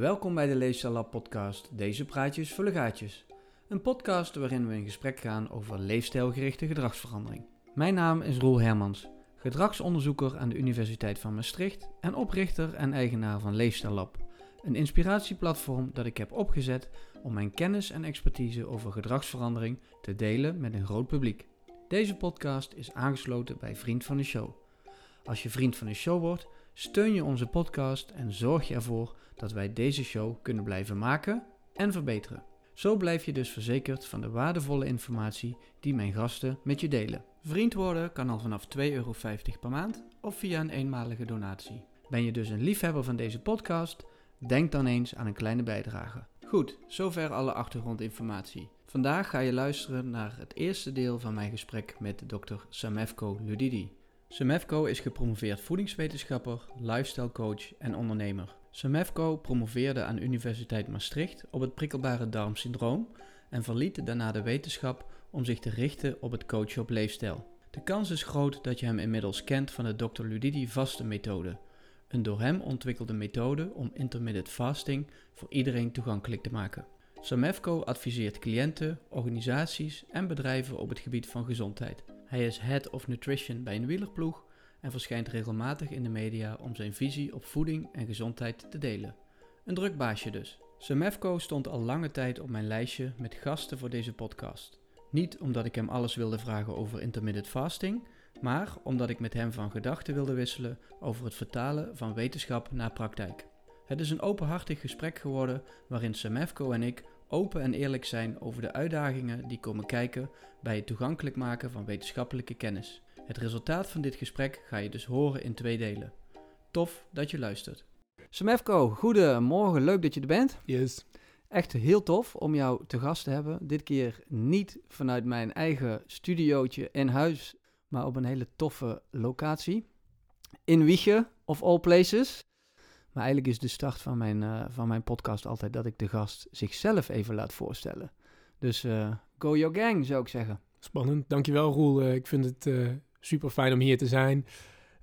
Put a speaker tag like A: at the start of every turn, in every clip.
A: Welkom bij de Leefstijl Lab podcast Deze praatjes voor gaatjes. Een podcast waarin we in gesprek gaan over leefstijlgerichte gedragsverandering. Mijn naam is Roel Hermans, gedragsonderzoeker aan de Universiteit van Maastricht en oprichter en eigenaar van Leefstijl Lab. Een inspiratieplatform dat ik heb opgezet om mijn kennis en expertise over gedragsverandering te delen met een groot publiek. Deze podcast is aangesloten bij Vriend van de Show. Als je vriend van de show wordt, steun je onze podcast en zorg je ervoor dat wij deze show kunnen blijven maken en verbeteren. Zo blijf je dus verzekerd van de waardevolle informatie die mijn gasten met je delen. Vriend worden kan al vanaf 2,50 euro per maand of via een eenmalige donatie. Ben je dus een liefhebber van deze podcast? Denk dan eens aan een kleine bijdrage. Goed, zover alle achtergrondinformatie. Vandaag ga je luisteren naar het eerste deel van mijn gesprek met dokter Samefko Ludidi. Samefko is gepromoveerd voedingswetenschapper, lifestyle coach en ondernemer. Samefko promoveerde aan Universiteit Maastricht op het prikkelbare darmsyndroom en verliet daarna de wetenschap om zich te richten op het coachen op leefstijl. De kans is groot dat je hem inmiddels kent van de Dr. Ludidi vaste methode, een door hem ontwikkelde methode om intermittent fasting voor iedereen toegankelijk te maken. Samefko adviseert cliënten, organisaties en bedrijven op het gebied van gezondheid. Hij is Head of Nutrition bij een wielerploeg en verschijnt regelmatig in de media om zijn visie op voeding en gezondheid te delen. Een druk baasje dus. Semefco stond al lange tijd op mijn lijstje met gasten voor deze podcast. Niet omdat ik hem alles wilde vragen over intermittent fasting, maar omdat ik met hem van gedachten wilde wisselen over het vertalen van wetenschap naar praktijk. Het is een openhartig gesprek geworden waarin Semefco en ik open en eerlijk zijn over de uitdagingen die komen kijken bij het toegankelijk maken van wetenschappelijke kennis. Het resultaat van dit gesprek ga je dus horen in twee delen. Tof dat je luistert. Semefko, goedemorgen, leuk dat je er bent.
B: Yes.
A: Echt heel tof om jou te gast te hebben. Dit keer niet vanuit mijn eigen studiootje in huis, maar op een hele toffe locatie. In Wiegen, of all places. Maar eigenlijk is de start van mijn, uh, van mijn podcast altijd dat ik de gast zichzelf even laat voorstellen. Dus uh, go your gang, zou ik zeggen.
B: Spannend. Dankjewel, Roel. Uh, ik vind het super fijn om hier te zijn.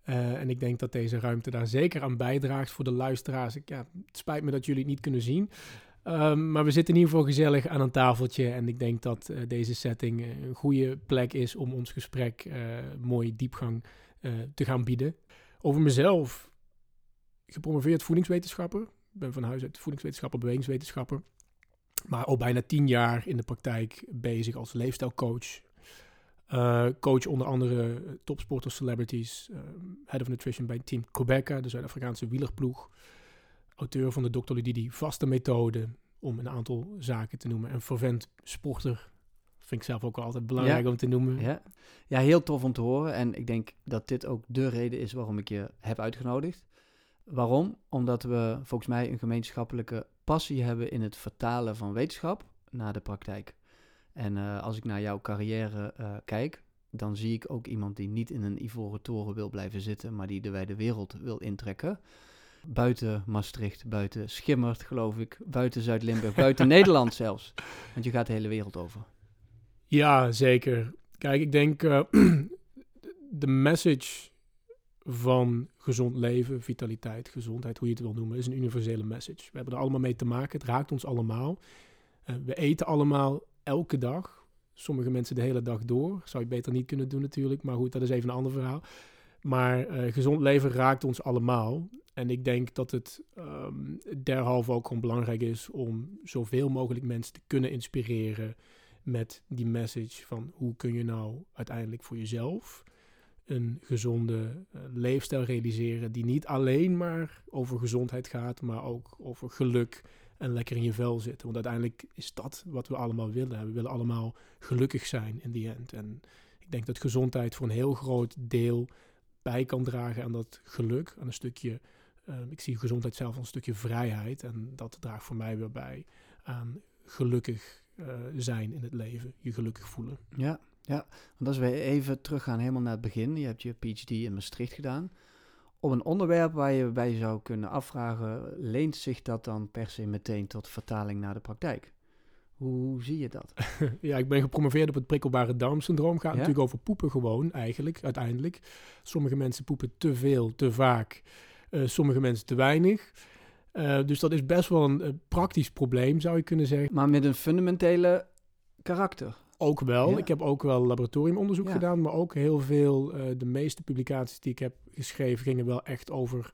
B: En ik denk dat deze ruimte daar zeker aan bijdraagt voor de luisteraars. Ik, ja, het spijt me dat jullie het niet kunnen zien. Um, maar we zitten in ieder geval gezellig aan een tafeltje. En ik denk dat deze setting een goede plek is om ons gesprek mooi diepgang te gaan bieden. Over mezelf. Gepromoveerd voedingswetenschapper. Ik ben van huis uit voedingswetenschapper, bewegingswetenschapper. Maar al bijna tien jaar in de praktijk bezig als leefstijlcoach, uh, coach onder andere topsporters, celebrities, uh, head of nutrition bij Team Quebeca, de Zuid-Afrikaanse wielerploeg. Auteur van de Dr. Ludidi vaste methode, om een aantal zaken te noemen. En vervent sporter, vind ik zelf ook altijd belangrijk
A: ja.
B: om te noemen.
A: Ja. ja, heel tof om te horen. En ik denk dat dit ook de reden is waarom ik je heb uitgenodigd. Waarom? Omdat we volgens mij een gemeenschappelijke passie hebben in het vertalen van wetenschap naar de praktijk. En uh, als ik naar jouw carrière uh, kijk, dan zie ik ook iemand die niet in een ivoren toren wil blijven zitten, maar die de wijde wereld wil intrekken. Buiten Maastricht, buiten Schimmert, geloof ik, buiten Zuid-Limburg, buiten Nederland zelfs. Want je gaat de hele wereld over.
B: Ja, zeker. Kijk, ik denk uh, de message van gezond leven, vitaliteit, gezondheid, hoe je het wil noemen, is een universele message. We hebben er allemaal mee te maken. Het raakt ons allemaal. we eten allemaal elke dag. Sommige mensen de hele dag door. Zou je beter niet kunnen doen natuurlijk. Maar goed, dat is even een ander verhaal. Maar uh, gezond leven raakt ons allemaal. En ik denk dat het um, derhalve ook gewoon belangrijk is om zoveel mogelijk mensen te kunnen inspireren met die message van hoe kun je nou uiteindelijk voor jezelf een gezonde uh, leefstijl realiseren die niet alleen maar over gezondheid gaat, maar ook over geluk, en lekker in je vel zitten. Want uiteindelijk is dat wat we allemaal willen. We willen allemaal gelukkig zijn in die end. En ik denk dat gezondheid voor een heel groot deel bij kan dragen aan dat geluk, aan een stukje. Uh, ik zie gezondheid zelf als een stukje vrijheid. En dat draagt voor mij weer bij aan gelukkig uh, zijn in het leven. Je gelukkig voelen.
A: Ja, ja. Want als we even teruggaan helemaal naar het begin. Je hebt je PhD in Maastricht gedaan op een onderwerp waar je bij zou kunnen afvragen, leent zich dat dan per se meteen tot vertaling naar de praktijk? Hoe zie je dat?
B: ja, ik ben gepromoveerd op het prikkelbare darmsyndroom. Gaat ja? natuurlijk over poepen gewoon, eigenlijk, uiteindelijk. Sommige mensen poepen te veel, te vaak. Uh, sommige mensen te weinig. Uh, dus dat is best wel een, een praktisch probleem, zou je kunnen zeggen.
A: Maar met een fundamentele karakter.
B: Ook wel.
A: Ja.
B: Ik heb ook wel laboratoriumonderzoek
A: Ja.
B: gedaan, maar ook heel veel, eh, de meeste publicaties die ik heb geschreven gingen wel echt over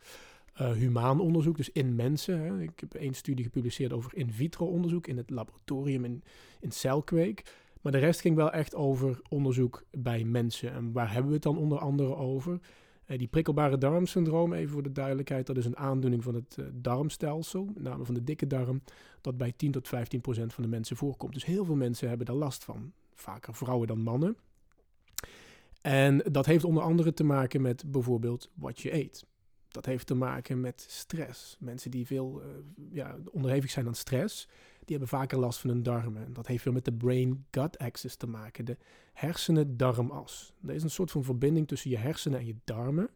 B: eh humaan onderzoek, dus in mensen. Hè. Ik heb één studie gepubliceerd over in vitro onderzoek in het laboratorium in, in celkweek. Maar de rest ging wel echt over onderzoek bij mensen. En waar hebben we het dan onder andere over? Eh, die prikkelbare darmsyndroom, even voor de duidelijkheid, dat is een aandoening van het eh, darmstelsel, met name van de dikke darm, dat bij 10 tot 15 procent van de mensen voorkomt. Dus heel veel mensen hebben daar last van. Vaker vrouwen dan mannen. En dat heeft onder andere te maken met bijvoorbeeld wat je eet. Dat heeft te maken met stress. Mensen die veel eh, ja, onderhevig zijn aan stress, die hebben vaker last van hun darmen. En dat heeft weer met de brain-gut axis te maken, de hersenen-darmas. Er is een soort van verbinding tussen je hersenen en je darmen.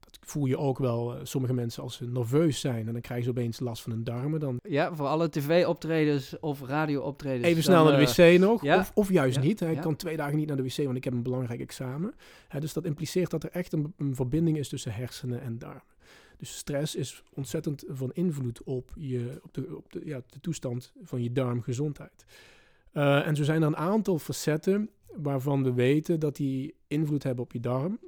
B: Dat voel je ook wel, eh, sommige mensen als ze nerveus zijn en dan krijgen ze opeens last van hun darmen. Dan
A: Ja, voor alle tv-optredens of radio-optredens.
B: even snel naar de
A: eh,
B: wc nog,
A: ja.
B: of, of juist
A: Ja,
B: niet. Hij
A: ja.
B: kan twee dagen niet naar de wc, want ik heb een belangrijk examen. Hè, dus dat impliceert dat er echt een, een verbinding is tussen hersenen en darmen. Dus stress is ontzettend van invloed op, je, op, de, op de, ja, de toestand van je darmgezondheid. Eh, en zo zijn er een aantal facetten waarvan we weten dat die invloed hebben op je darm.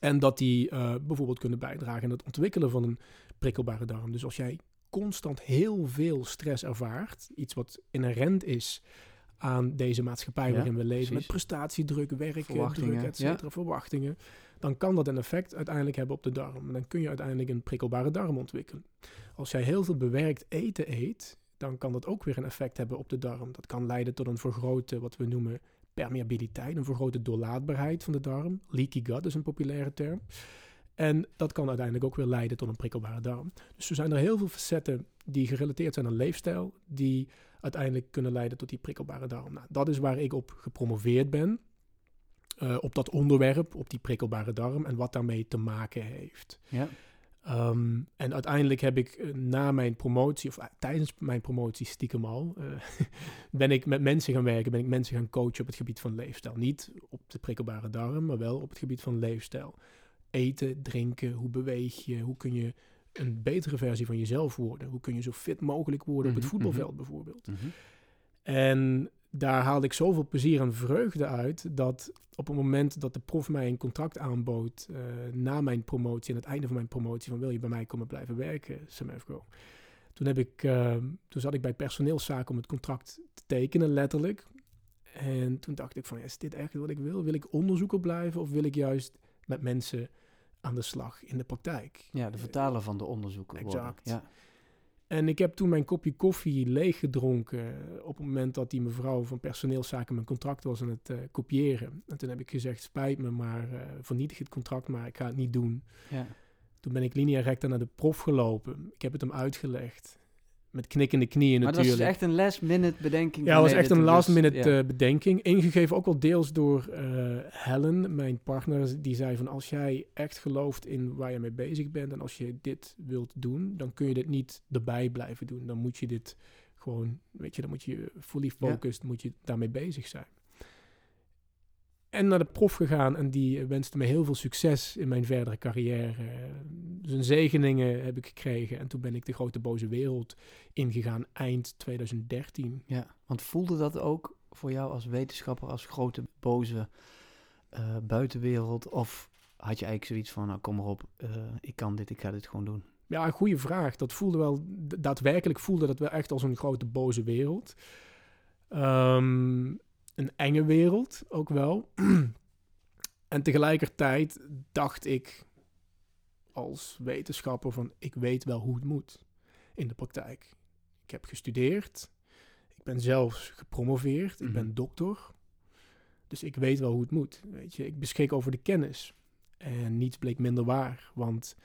B: En dat die eh, bijvoorbeeld kunnen bijdragen aan het ontwikkelen van een prikkelbare darm. Dus als jij constant heel veel stress ervaart, iets wat inherent is aan deze maatschappij
A: Ja,
B: waarin we leven, met prestatiedruk, werken,
A: Verwachtingen,
B: druk, et cetera, verwachtingen, dan kan dat een effect uiteindelijk hebben op de darm. Dan kun je uiteindelijk een prikkelbare darm ontwikkelen. Als jij heel veel bewerkt eten eet, dan kan dat ook weer een effect hebben op de darm. Dat kan leiden tot een vergrote, wat we noemen permeabiliteit, een vergrote doorlaatbaarheid van de darm. Leaky gut is een populaire term. En dat kan uiteindelijk ook weer leiden tot een prikkelbare darm. Dus er zijn er heel veel facetten die gerelateerd zijn aan leefstijl, die uiteindelijk kunnen leiden tot die prikkelbare darm. Nou, dat is waar ik op gepromoveerd ben. Eh, op dat onderwerp, op die prikkelbare darm en wat daarmee te maken heeft.
A: Ja.
B: Ehm, en uiteindelijk heb ik eh, na mijn promotie, of eh, tijdens mijn promotie stiekem al, ben ik met mensen gaan werken, ben ik mensen gaan coachen op het gebied van leefstijl. Niet op de prikkelbare darm, maar wel op het gebied van leefstijl. Eten, drinken, hoe beweeg je, hoe kun je een betere versie van jezelf worden? Hoe kun je zo fit mogelijk worden op
A: Mhm,
B: het voetbalveld bijvoorbeeld?
A: Mhm.
B: En daar haalde ik zoveel plezier en vreugde uit dat op het moment dat de prof mij een contract aanbood eh, na mijn promotie en het einde van mijn promotie van wil je bij mij komen blijven werken, Semefco. Toen, heb ik, eh, toen zat ik bij personeelszaken om het contract te tekenen, letterlijk. En toen dacht ik van, ja, is dit echt wat ik wil? Wil ik onderzoeker blijven of wil ik juist met mensen aan de slag in de praktijk?
A: Ja, de vertaler van de onderzoeken. worden.
B: Exact.
A: Ja.
B: En ik heb toen mijn kopje koffie leeggedronken op het moment dat die mevrouw van personeelszaken mijn contract was aan het eh, kopiëren. En toen heb ik gezegd, spijt me, maar eh, vernietig het contract, maar ik ga het niet doen.
A: Ja.
B: Toen ben ik linea recta naar de prof gelopen. Ik heb het hem uitgelegd. Met knikkende knieën
A: Maar dat was
B: natuurlijk.
A: dus echt een last minute bedenking.
B: Ja, het was echt een last minute
A: ja.
B: eh, bedenking. Ingegeven ook wel deels door eh, Helen, mijn partner. Die zei van als jij echt gelooft in waar je mee bezig bent. En als je dit wilt doen, dan kun je dit niet erbij blijven doen. Dan moet je dit gewoon, weet je, dan moet je fully
A: Ja.
B: focused, moet je daarmee bezig zijn. En naar de prof gegaan en die wenste me heel veel succes in mijn verdere carrière. Zijn zegeningen heb ik gekregen en toen ben ik de grote boze wereld ingegaan eind 2013.
A: Ja, want voelde dat ook voor jou als wetenschapper, als grote boze eh, buitenwereld? Of had je eigenlijk zoiets van, nou kom maar op, eh, ik kan dit, ik ga dit gewoon doen?
B: Ja, een goede vraag. Dat voelde wel, daadwerkelijk voelde dat wel echt als een grote boze wereld. Ehm, een enge wereld ook wel. en tegelijkertijd dacht ik als wetenschapper van, ik weet wel hoe het moet in de praktijk. Ik heb gestudeerd. Ik ben zelfs gepromoveerd. Ik ben
A: Mhm.
B: dokter. Dus ik weet wel hoe het moet. Weet je, ik beschik over de kennis. En niets bleek minder waar. Want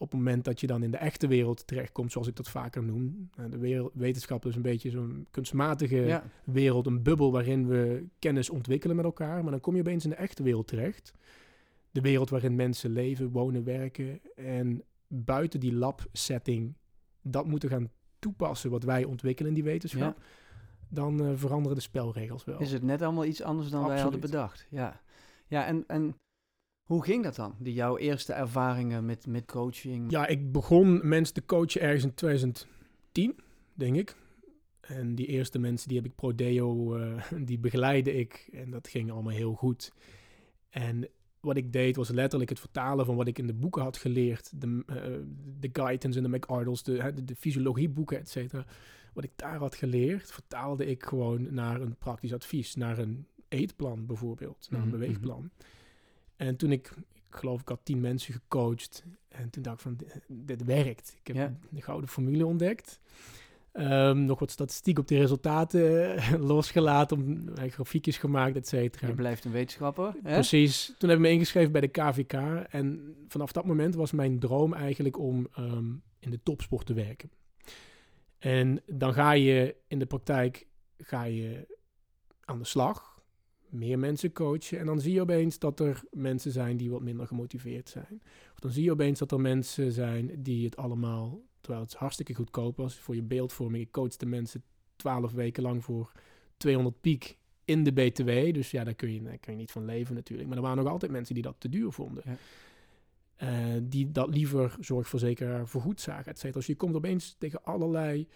B: op het moment dat je dan in de echte wereld terechtkomt, zoals ik dat vaker noem. eh, De wereld, wetenschap is een beetje zo'n kunstmatige
A: Ja,
B: wereld, een bubbel waarin we kennis ontwikkelen met elkaar. Maar dan kom je opeens in de echte wereld terecht. De wereld waarin mensen leven, wonen, werken. En buiten die lab-setting dat moeten gaan toepassen wat wij ontwikkelen in die wetenschap. Dan eh, veranderen de spelregels wel.
A: is het net allemaal iets anders dan wij hadden bedacht. Ja, ja en, en Hoe ging dat dan? Die jouw eerste ervaringen met, met coaching?
B: Ja, ik begon mensen te coachen ergens in 2010, denk ik. En die eerste mensen, die heb ik Prodeo, uh, die begeleide ik. En dat ging allemaal heel goed. En wat ik deed was letterlijk het vertalen van wat ik in de boeken had geleerd. De, uh, de Guidance en de McArdles, de, de, de fysiologieboeken, et cetera. Wat ik daar had geleerd, vertaalde ik gewoon naar een praktisch advies. Naar een eetplan bijvoorbeeld, naar een mm -hmm. beweegplan. En toen ik, ik geloof ik had tien mensen gecoacht. En toen dacht ik van, dit werkt. Ik heb ja. de gouden formule ontdekt. Um, nog wat statistiek op de resultaten losgelaten, om, uh, grafiekjes gemaakt, et cetera.
A: Je blijft een wetenschapper. Hè?
B: Precies. Toen heb ik me ingeschreven bij de KVK. En vanaf dat moment was mijn droom eigenlijk om um, in de topsport te werken. En dan ga je in de praktijk ga je aan de slag meer mensen coachen. En dan zie je opeens dat er mensen zijn die wat minder gemotiveerd zijn. Of dan zie je opeens dat er mensen zijn die het allemaal, terwijl het hartstikke goedkoop was voor je beeldvorming. Ik coachte mensen twaalf weken lang voor 200 piek in de BTW. Dus ja, daar kun je, daar kun je niet van leven natuurlijk. Maar er waren nog altijd mensen die dat te duur vonden. Ja. Uh, die dat liever zorgverzekeraar vergoed zagen, et cetera. Dus je komt opeens tegen allerlei,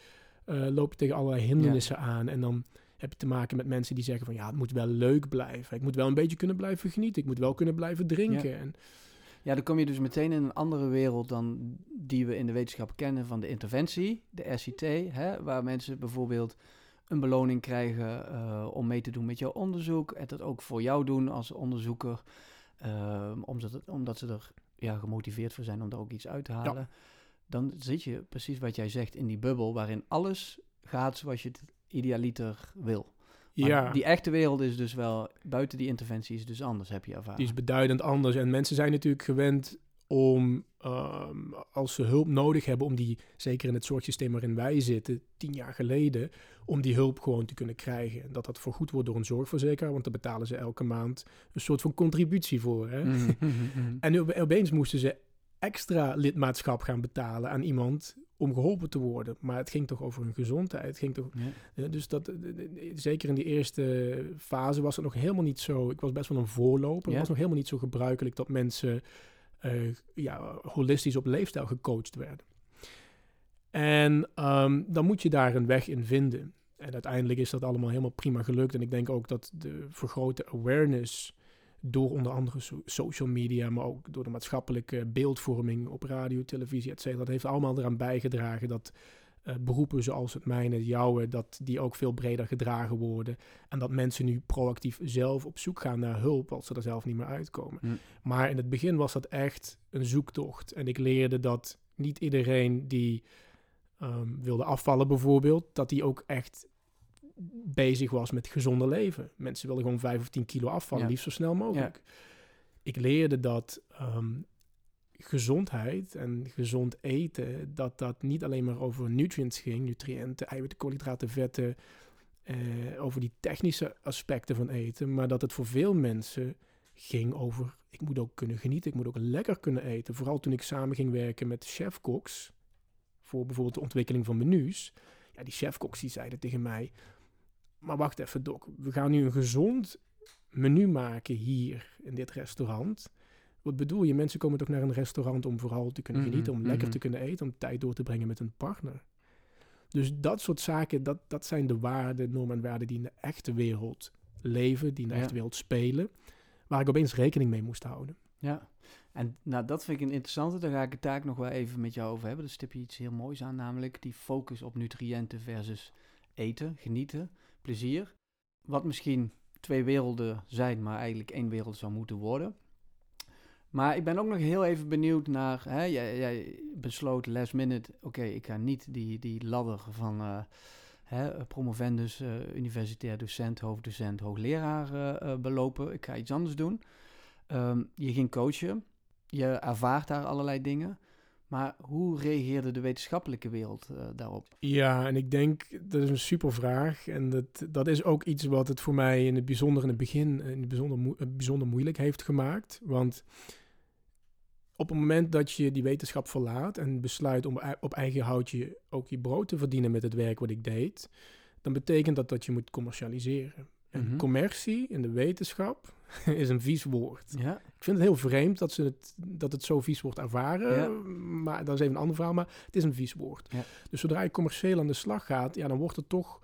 B: uh, loop je tegen allerlei hindernissen ja. aan. En dan heb je te maken met mensen die zeggen van ja, het moet wel leuk blijven. Ik moet wel een beetje kunnen blijven genieten. Ik moet wel kunnen blijven drinken.
A: Ja.
B: En,
A: ja, dan kom je dus meteen in een andere wereld dan die we in de wetenschap kennen van de interventie, de RCT, hè, waar mensen bijvoorbeeld een beloning krijgen uh, om mee te doen met jouw onderzoek en dat ook voor jou doen als onderzoeker, uh, omdat, het, omdat ze er ja, gemotiveerd voor zijn om daar ook iets uit te halen. Ja. Dan zit je precies wat jij zegt in die bubbel waarin alles gaat zoals je het idealiter wil. Maar
B: ja.
A: die echte wereld is dus wel, buiten die interventie is dus anders, heb je ervaren.
B: Die is beduidend anders. En mensen zijn natuurlijk gewend om, um, als ze hulp nodig hebben, om die, zeker in het soort systeem waarin wij zitten, tien jaar geleden, om die hulp gewoon te kunnen krijgen. En dat dat vergoed wordt door een zorgverzekeraar, want daar betalen ze elke maand een soort van contributie voor. Hè?
A: Mhm,
B: en nu, opeens moesten ze extra lidmaatschap gaan betalen aan iemand om geholpen te worden. Maar het ging toch over hun gezondheid. Het ging toch,
A: ja.
B: Dus dat, zeker in die eerste fase was het nog helemaal niet zo. Ik was best wel een voorloper. Ja. Het was nog helemaal niet zo gebruikelijk dat mensen uh, ja, holistisch op leefstijl gecoacht werden. En um, dan moet je daar een weg in vinden. En uiteindelijk is dat allemaal helemaal prima gelukt. En ik denk ook dat de vergrote awareness door onder andere so social media, maar ook door de maatschappelijke beeldvorming op radio, televisie, et cetera. Dat heeft allemaal eraan bijgedragen dat uh, beroepen zoals het mijne, het jouwe, dat die ook veel breder gedragen worden. En dat mensen nu proactief zelf op zoek gaan naar hulp als ze er zelf niet meer uitkomen.
A: Mm.
B: Maar in het begin was dat echt een zoektocht. En ik leerde dat niet iedereen die um, wilde afvallen bijvoorbeeld, dat die ook echt bezig was met gezonde leven. Mensen wilden gewoon 5 of 10 kilo afvallen,
A: Ja.
B: liefst zo snel mogelijk.
A: Ja.
B: Ik leerde dat ehm, gezondheid en gezond eten, dat dat niet alleen maar over nutrients ging, nutriënten, eiwitten, koolhydraten, vetten, eh, over die technische aspecten van eten, maar dat het voor veel mensen ging over, ik moet ook kunnen genieten, ik moet ook lekker kunnen eten. Vooral toen ik samen ging werken met chefkoks, voor bijvoorbeeld de ontwikkeling van menus. Ja, die chefkoks die zeiden tegen mij, maar wacht even Doc, we gaan nu een gezond menu maken hier in dit restaurant. Wat bedoel je? Mensen komen toch naar een restaurant om vooral te kunnen
A: Mhm,
B: genieten, om lekker
A: mhm.
B: te kunnen eten, om tijd door te brengen met een partner. Dus dat soort zaken, dat, dat zijn de waarden, normen en waarden die in de echte wereld leven, die in de
A: Ja.
B: echte wereld spelen, waar ik opeens rekening mee moest houden.
A: Ja, en nou, dat vind ik een interessante. Daar ga ik het taak nog wel even met jou over hebben. Dus stip je iets heel moois aan, namelijk die focus op nutriënten versus eten, genieten, plezier. Wat misschien twee werelden zijn, maar eigenlijk één wereld zou moeten worden. Maar ik ben ook nog heel even benieuwd naar, hè, jij, jij besloot last minute, oké, ik ga niet die, die ladder van eh, hè, promovendus, eh, universitair docent, hoofddocent, hoogleraar eh, belopen. Ik ga iets anders doen. Ehm, je ging coachen, je ervaart daar allerlei dingen. Maar hoe reageerde de wetenschappelijke wereld eh, daarop?
B: Ja, en ik denk, dat is een super vraag. En dat, dat is ook iets wat het voor mij in het bijzonder in het begin in het bijzonder, eh, bijzonder moeilijk heeft gemaakt. Want op het moment dat je die wetenschap verlaat en besluit om op eigen houtje ook je brood te verdienen met het werk wat ik deed, dan betekent dat dat je moet commercialiseren. En
A: Mhm.
B: commercie in de wetenschap is een vies woord.
A: Ja,
B: Ik vind het heel vreemd dat, ze het, dat het zo vies wordt ervaren.
A: Ja.
B: Maar dat is even een ander verhaal. Maar het is een vies woord.
A: Ja.
B: Dus zodra je commercieel aan de slag gaat, ja, dan wordt er toch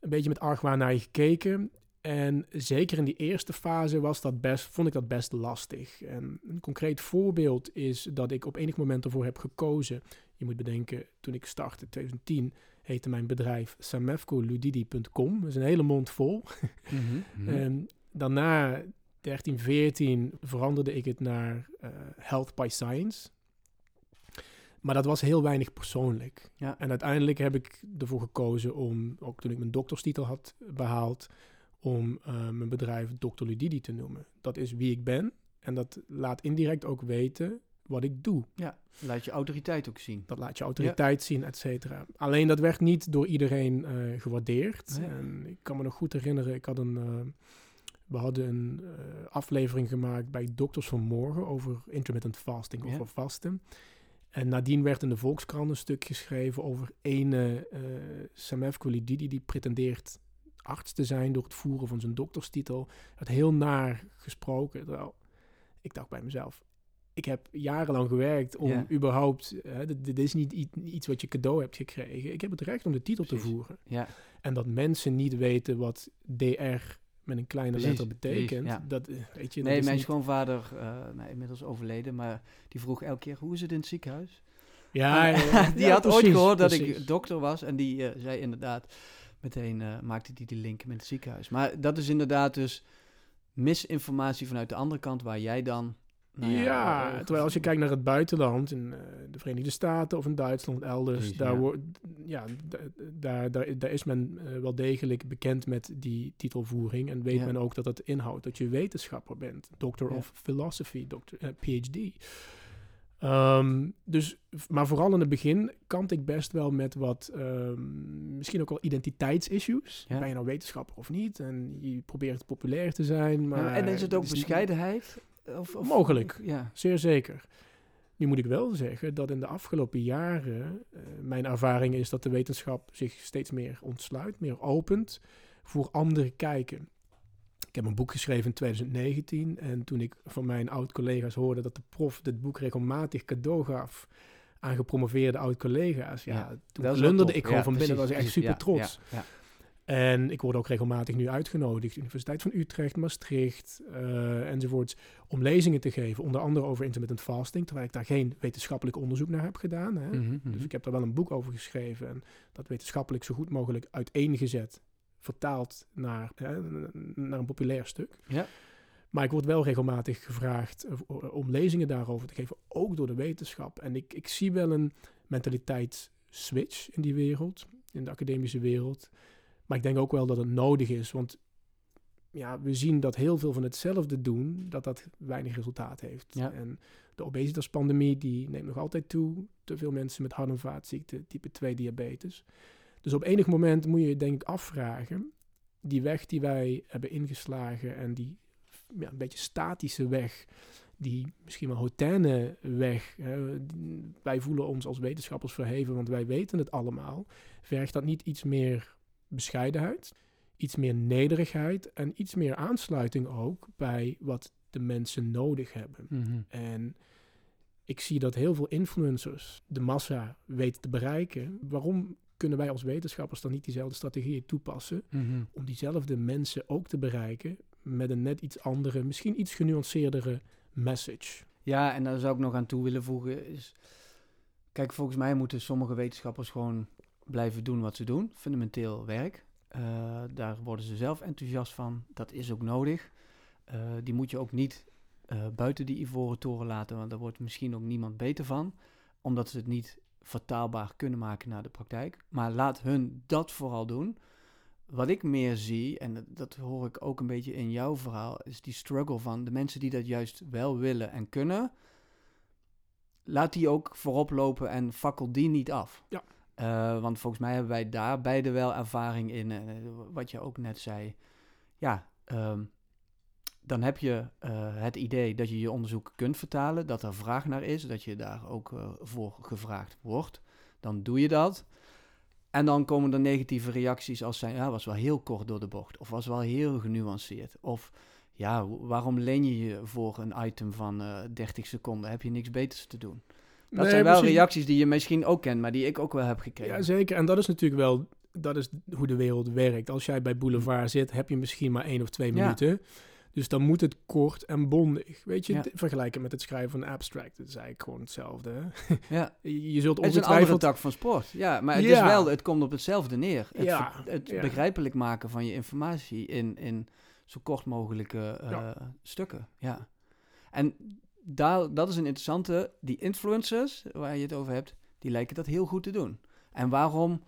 B: een beetje met argwaan naar je gekeken. En zeker in die eerste fase was dat best, vond ik dat best lastig. En een concreet voorbeeld is dat ik op enig moment ervoor heb gekozen. Je moet bedenken, toen ik startte in 2010, heette mijn bedrijf samefcoludidi.com. Dat is een hele mond vol.
A: Mhm.
B: En daarna, 13, 14, veranderde ik het naar eh, Health by Science. Maar dat was heel weinig persoonlijk.
A: Ja.
B: En uiteindelijk heb ik ervoor gekozen om, ook toen ik mijn dokterstitel had behaald, om eh, mijn bedrijf Dr. Ludidi te noemen. Dat is wie ik ben en dat laat indirect ook weten wat ik doe.
A: Laat je autoriteit ook zien.
B: Dat laat je autoriteit zien, et cetera. Alleen dat werd niet door iedereen eh, gewaardeerd.
A: Nee.
B: En ik kan me nog goed herinneren, ik had een, we hadden een eh, aflevering gemaakt bij Dokters van Morgen over intermittent fasting,
A: Ja.
B: over vasten. En nadien werd in de Volkskrant een stuk geschreven over ene uh, Samef Kolididi die pretendeert arts te zijn door het voeren van zijn dokterstitel. Er werd heel naar gesproken. Terwijl ik dacht bij mezelf, ik heb jarenlang gewerkt om
A: Ja.
B: überhaupt... Hè, dit, dit is niet iets wat je cadeau hebt gekregen. Ik heb het recht om de titel
A: Precies.
B: te voeren.
A: Ja,
B: En dat mensen niet weten wat DR met een kleine
A: Precies,
B: letter betekent.
A: precies, ja.
B: Dat, eh, weet je,
A: nee,
B: dat
A: mijn
B: niet-
A: schoonvader, eh nou, inmiddels overleden, maar die vroeg elke keer, hoe is het in het ziekenhuis?
B: Ja, ja,
A: die
B: ja,
A: had ooit gehoord dat ik dokter was en die eh, zei inderdaad, meteen maakte die de link met het ziekenhuis. Maar dat is inderdaad dus misinformatie vanuit de andere kant, waar jij dan... nou
B: ja,
A: ja,
B: terwijl als je kijkt naar het buitenland, in eh, de Verenigde Staten of in Duitsland, elders,
A: Precies,
B: daar,
A: ja.
B: wordt, ja, da- daar, daar, daar is men eh, wel degelijk bekend met die titelvoering en weet
A: Ja.
B: men ook dat dat inhoudt dat je wetenschapper bent, Doctor of Philosophy, doctor, eh, PhD. Ehm, dus, maar vooral in het begin kant ik best wel met wat, ehm, misschien ook wel identiteitsissues.
A: Ja.
B: Ben je nou wetenschapper of niet? En je probeert populair te zijn, maar...
A: Ja, en is het ook
B: is
A: bescheidenheid? Of, of-
B: Mogelijk.
A: Ja,
B: Zeer zeker. Nu moet ik wel zeggen dat in de afgelopen jaren eh, mijn ervaring is dat de wetenschap zich steeds meer ontsluit, meer opent voor andere kijken. Ik heb een boek geschreven in 2019 en toen ik van mijn oud-collega's hoorde dat de prof dit boek regelmatig cadeau gaf aan gepromoveerde oud-collega's, ja,
A: Ja,
B: toen
A: tof.
B: ik gewoon
A: Ja,
B: van binnen, was ik echt super trots.
A: ja.
B: En ik word ook regelmatig nu uitgenodigd, Universiteit van Utrecht, Maastricht eh, enzovoorts, om lezingen te geven. Onder andere over intermittent fasting, terwijl ik daar geen wetenschappelijk onderzoek naar heb gedaan. Hè.
A: Mhm, mhm.
B: Dus ik heb daar wel een boek over geschreven en dat wetenschappelijk zo goed mogelijk uiteengezet, vertaald naar, hè, naar een populair stuk.
A: Ja.
B: Maar ik word wel regelmatig gevraagd eh, om lezingen daarover te geven, ook door de wetenschap. En ik, ik zie wel een mentaliteitsswitch in die wereld, in de academische wereld. Maar ik denk ook wel dat het nodig is, want ja, we zien dat heel veel van hetzelfde doen, dat dat weinig resultaat heeft.
A: Ja.
B: En de obesitaspandemie, die neemt nog altijd toe. Te veel mensen met hart- en vaatziekten, type 2 diabetes. Dus op enig moment moet je je denk ik afvragen, die weg die wij hebben ingeslagen en die ja, een beetje statische weg, die misschien wel hautaine weg, hè, wij voelen ons als wetenschappers verheven, want wij weten het allemaal, vergt dat niet iets meer bescheidenheid, iets meer nederigheid en iets meer aansluiting ook bij wat de mensen nodig hebben.
A: Mhm.
B: En ik zie dat heel veel influencers de massa weten te bereiken. Waarom kunnen wij als wetenschappers dan niet diezelfde strategieën toepassen
A: Mhm.
B: om diezelfde mensen ook te bereiken met een net iets andere, misschien iets genuanceerdere message?
A: Ja, en daar zou ik nog aan toe willen voegen is... Kijk, volgens mij moeten sommige wetenschappers gewoon blijven doen wat ze doen. Fundamenteel werk. Eh, daar worden ze zelf enthousiast van. Dat is ook nodig. Eh, die moet je ook niet eh, buiten die ivoren toren laten, want daar wordt misschien ook niemand beter van. Omdat ze het niet vertaalbaar kunnen maken naar de praktijk. Maar laat hun dat vooral doen. Wat ik meer zie, en dat, hoor ik ook een beetje in jouw verhaal, is die struggle van de mensen die dat juist wel willen en kunnen. Laat die ook voorop lopen en fakkel die niet af.
B: Ja.
A: Eh, want volgens mij hebben wij daar beide wel ervaring in. eh, wat je ook net zei. Ja, ehm, dan heb je eh, het idee dat je je onderzoek kunt vertalen, dat er vraag naar is, dat je daar ook voor gevraagd wordt. Dan doe je dat. En dan komen er negatieve reacties als zijn, ja, was wel heel kort door de bocht. Of was wel heel genuanceerd. Of ja, waarom leen je je voor een item van eh 30 seconden? Heb je niks beters te doen? Dat
B: Nee,
A: zijn wel reacties die je misschien ook kent, maar die ik ook wel heb gekregen.
B: Ja, zeker. En dat is natuurlijk wel dat is hoe de wereld werkt. Als jij bij Boulevard zit, heb je misschien maar één of twee
A: Ja.
B: minuten. Dus dan moet het kort en bondig. Weet je,
A: Ja.
B: vergelijken met het schrijven van een abstract. Dat is eigenlijk gewoon hetzelfde. hè.
A: ja.
B: Je zult
A: Het is een andere
B: ongetwijfeld...
A: tak van sport. Ja, maar het, is wel, het komt op hetzelfde neer. Het,
B: Ja,
A: ver- het begrijpelijk maken van je informatie in, in zo kort mogelijke eh, stukken. Ja. En daar, dat is een interessante. Die influencers, waar je het over hebt, die lijken dat heel goed te doen. En waarom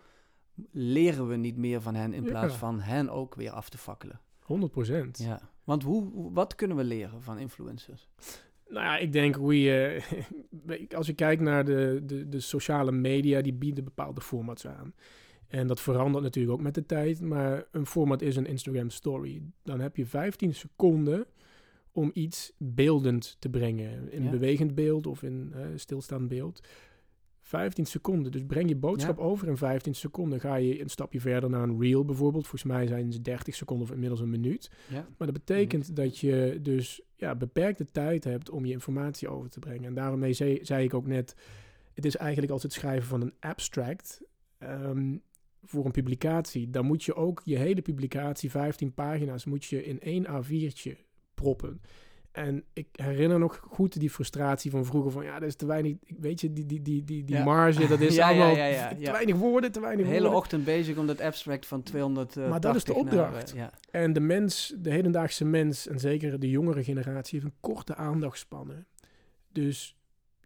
A: leren we niet meer van hen in
B: Ja.
A: plaats van hen ook weer af te fakkelen?
B: 100 procent.
A: Ja. Want hoe, hoe- wat kunnen we leren van influencers?
B: Nou ja, ik denk hoe je... als je kijkt naar de, de, de sociale media, die bieden bepaalde formats aan. En dat verandert natuurlijk ook met de tijd. Maar een format is een Instagram story. Dan heb je 15 seconden om iets beeldend te brengen. In
A: Ja.
B: bewegend beeld of in eh, stilstaand beeld. 15 seconden. Dus breng je boodschap over in 15 seconden. Ga je een stapje verder naar een reel bijvoorbeeld. Volgens mij zijn ze 30 seconden of inmiddels een minuut.
A: Ja.
B: Maar dat betekent dat je dus ja, beperkte tijd hebt om je informatie over te brengen. En daarmee zei, zei ik ook net, het is eigenlijk als het schrijven van een abstract ehm, voor een publicatie. Dan moet je ook je hele publicatie, 15 pagina's, moet je in één A4'tje proppen. En ik herinner nog goed die frustratie van vroeger van ja, dat is te weinig, weet je, die, die, die, die, die
A: Ja.
B: marge, dat is
A: Ja, ja,
B: allemaal
A: ja,
B: te weinig woorden, te
A: De
B: weinig
A: hele
B: woorden.
A: ochtend bezig om dat abstract van 200.
B: Maar dat is de opdracht.
A: ja.
B: En de mens, de hedendaagse mens, en zeker de jongere generatie, heeft een korte aandachtspannen. Dus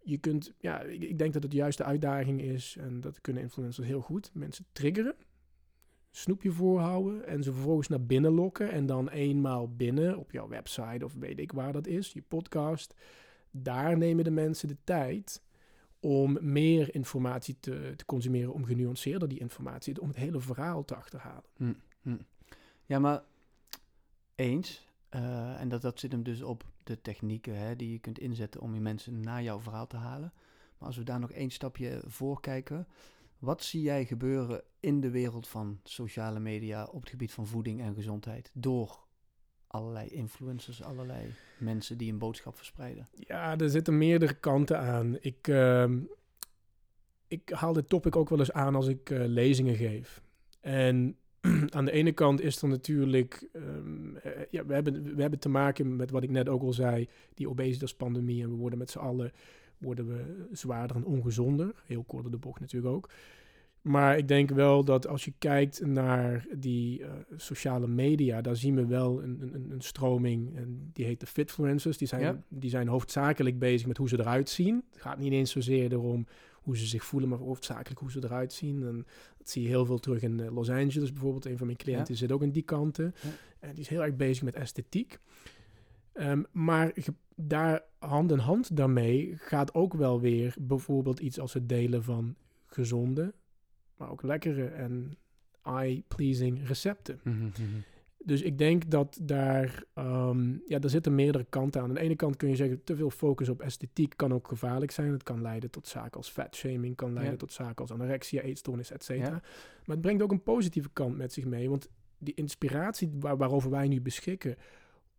B: je kunt, ja, ik, ik denk dat het juist de uitdaging is, en dat kunnen influencers heel goed, mensen triggeren, snoepje voorhouden en ze vervolgens naar binnen lokken. En dan eenmaal binnen op jouw website of weet ik waar dat is, je podcast, daar nemen de mensen de tijd om meer informatie te, te consumeren, om genuanceerder die informatie, om het hele verhaal te achterhalen.
A: Ja, maar eens. eh, en dat, dat zit hem dus op de technieken hè, die je kunt inzetten om je mensen naar jouw verhaal te halen. Maar als we daar nog één stapje voor kijken. Wat zie jij gebeuren in de wereld van sociale media op het gebied van voeding en gezondheid? Door allerlei influencers, allerlei mensen die een boodschap verspreiden.
B: Ja, er zitten meerdere kanten aan. Ik, ehm, ik haal dit topic ook wel eens aan als ik eh, lezingen geef. En aan de ene kant is er natuurlijk... ehm, eh, ja, we, hebben, we hebben te maken met wat ik net ook al zei, die obesitaspandemie. En we worden met z'n allen worden we zwaarder en ongezonder. Heel kort door de bocht natuurlijk ook. Maar ik denk wel dat als je kijkt naar die eh, sociale media, daar zien we wel een, een, een stroming. En die heet de fitfluencers. Die zijn,
A: Ja.
B: die zijn hoofdzakelijk bezig met hoe ze eruit zien. Het gaat niet eens zozeer erom hoe ze zich voelen, maar hoofdzakelijk hoe ze eruit zien. En dat zie je heel veel terug in eh, Los Angeles bijvoorbeeld. Een van mijn cliënten zit ook in die kanten.
A: Ja.
B: En die is heel erg bezig met esthetiek. Ehm, maar daar hand in hand daarmee gaat ook wel weer bijvoorbeeld iets als het delen van gezonde, maar ook lekkere en eye-pleasing recepten. Dus ik denk dat daar, ehm, ja, daar zitten meerdere kanten aan. Aan de ene kant kun je zeggen, te veel focus op esthetiek kan ook gevaarlijk zijn. Het kan leiden tot zaken als fatshaming, kan leiden
A: Ja.
B: tot zaken als anorexia, eetstoornis, et cetera.
A: Ja.
B: Maar het brengt ook een positieve kant met zich mee. Want die inspiratie waar- waarover wij nu beschikken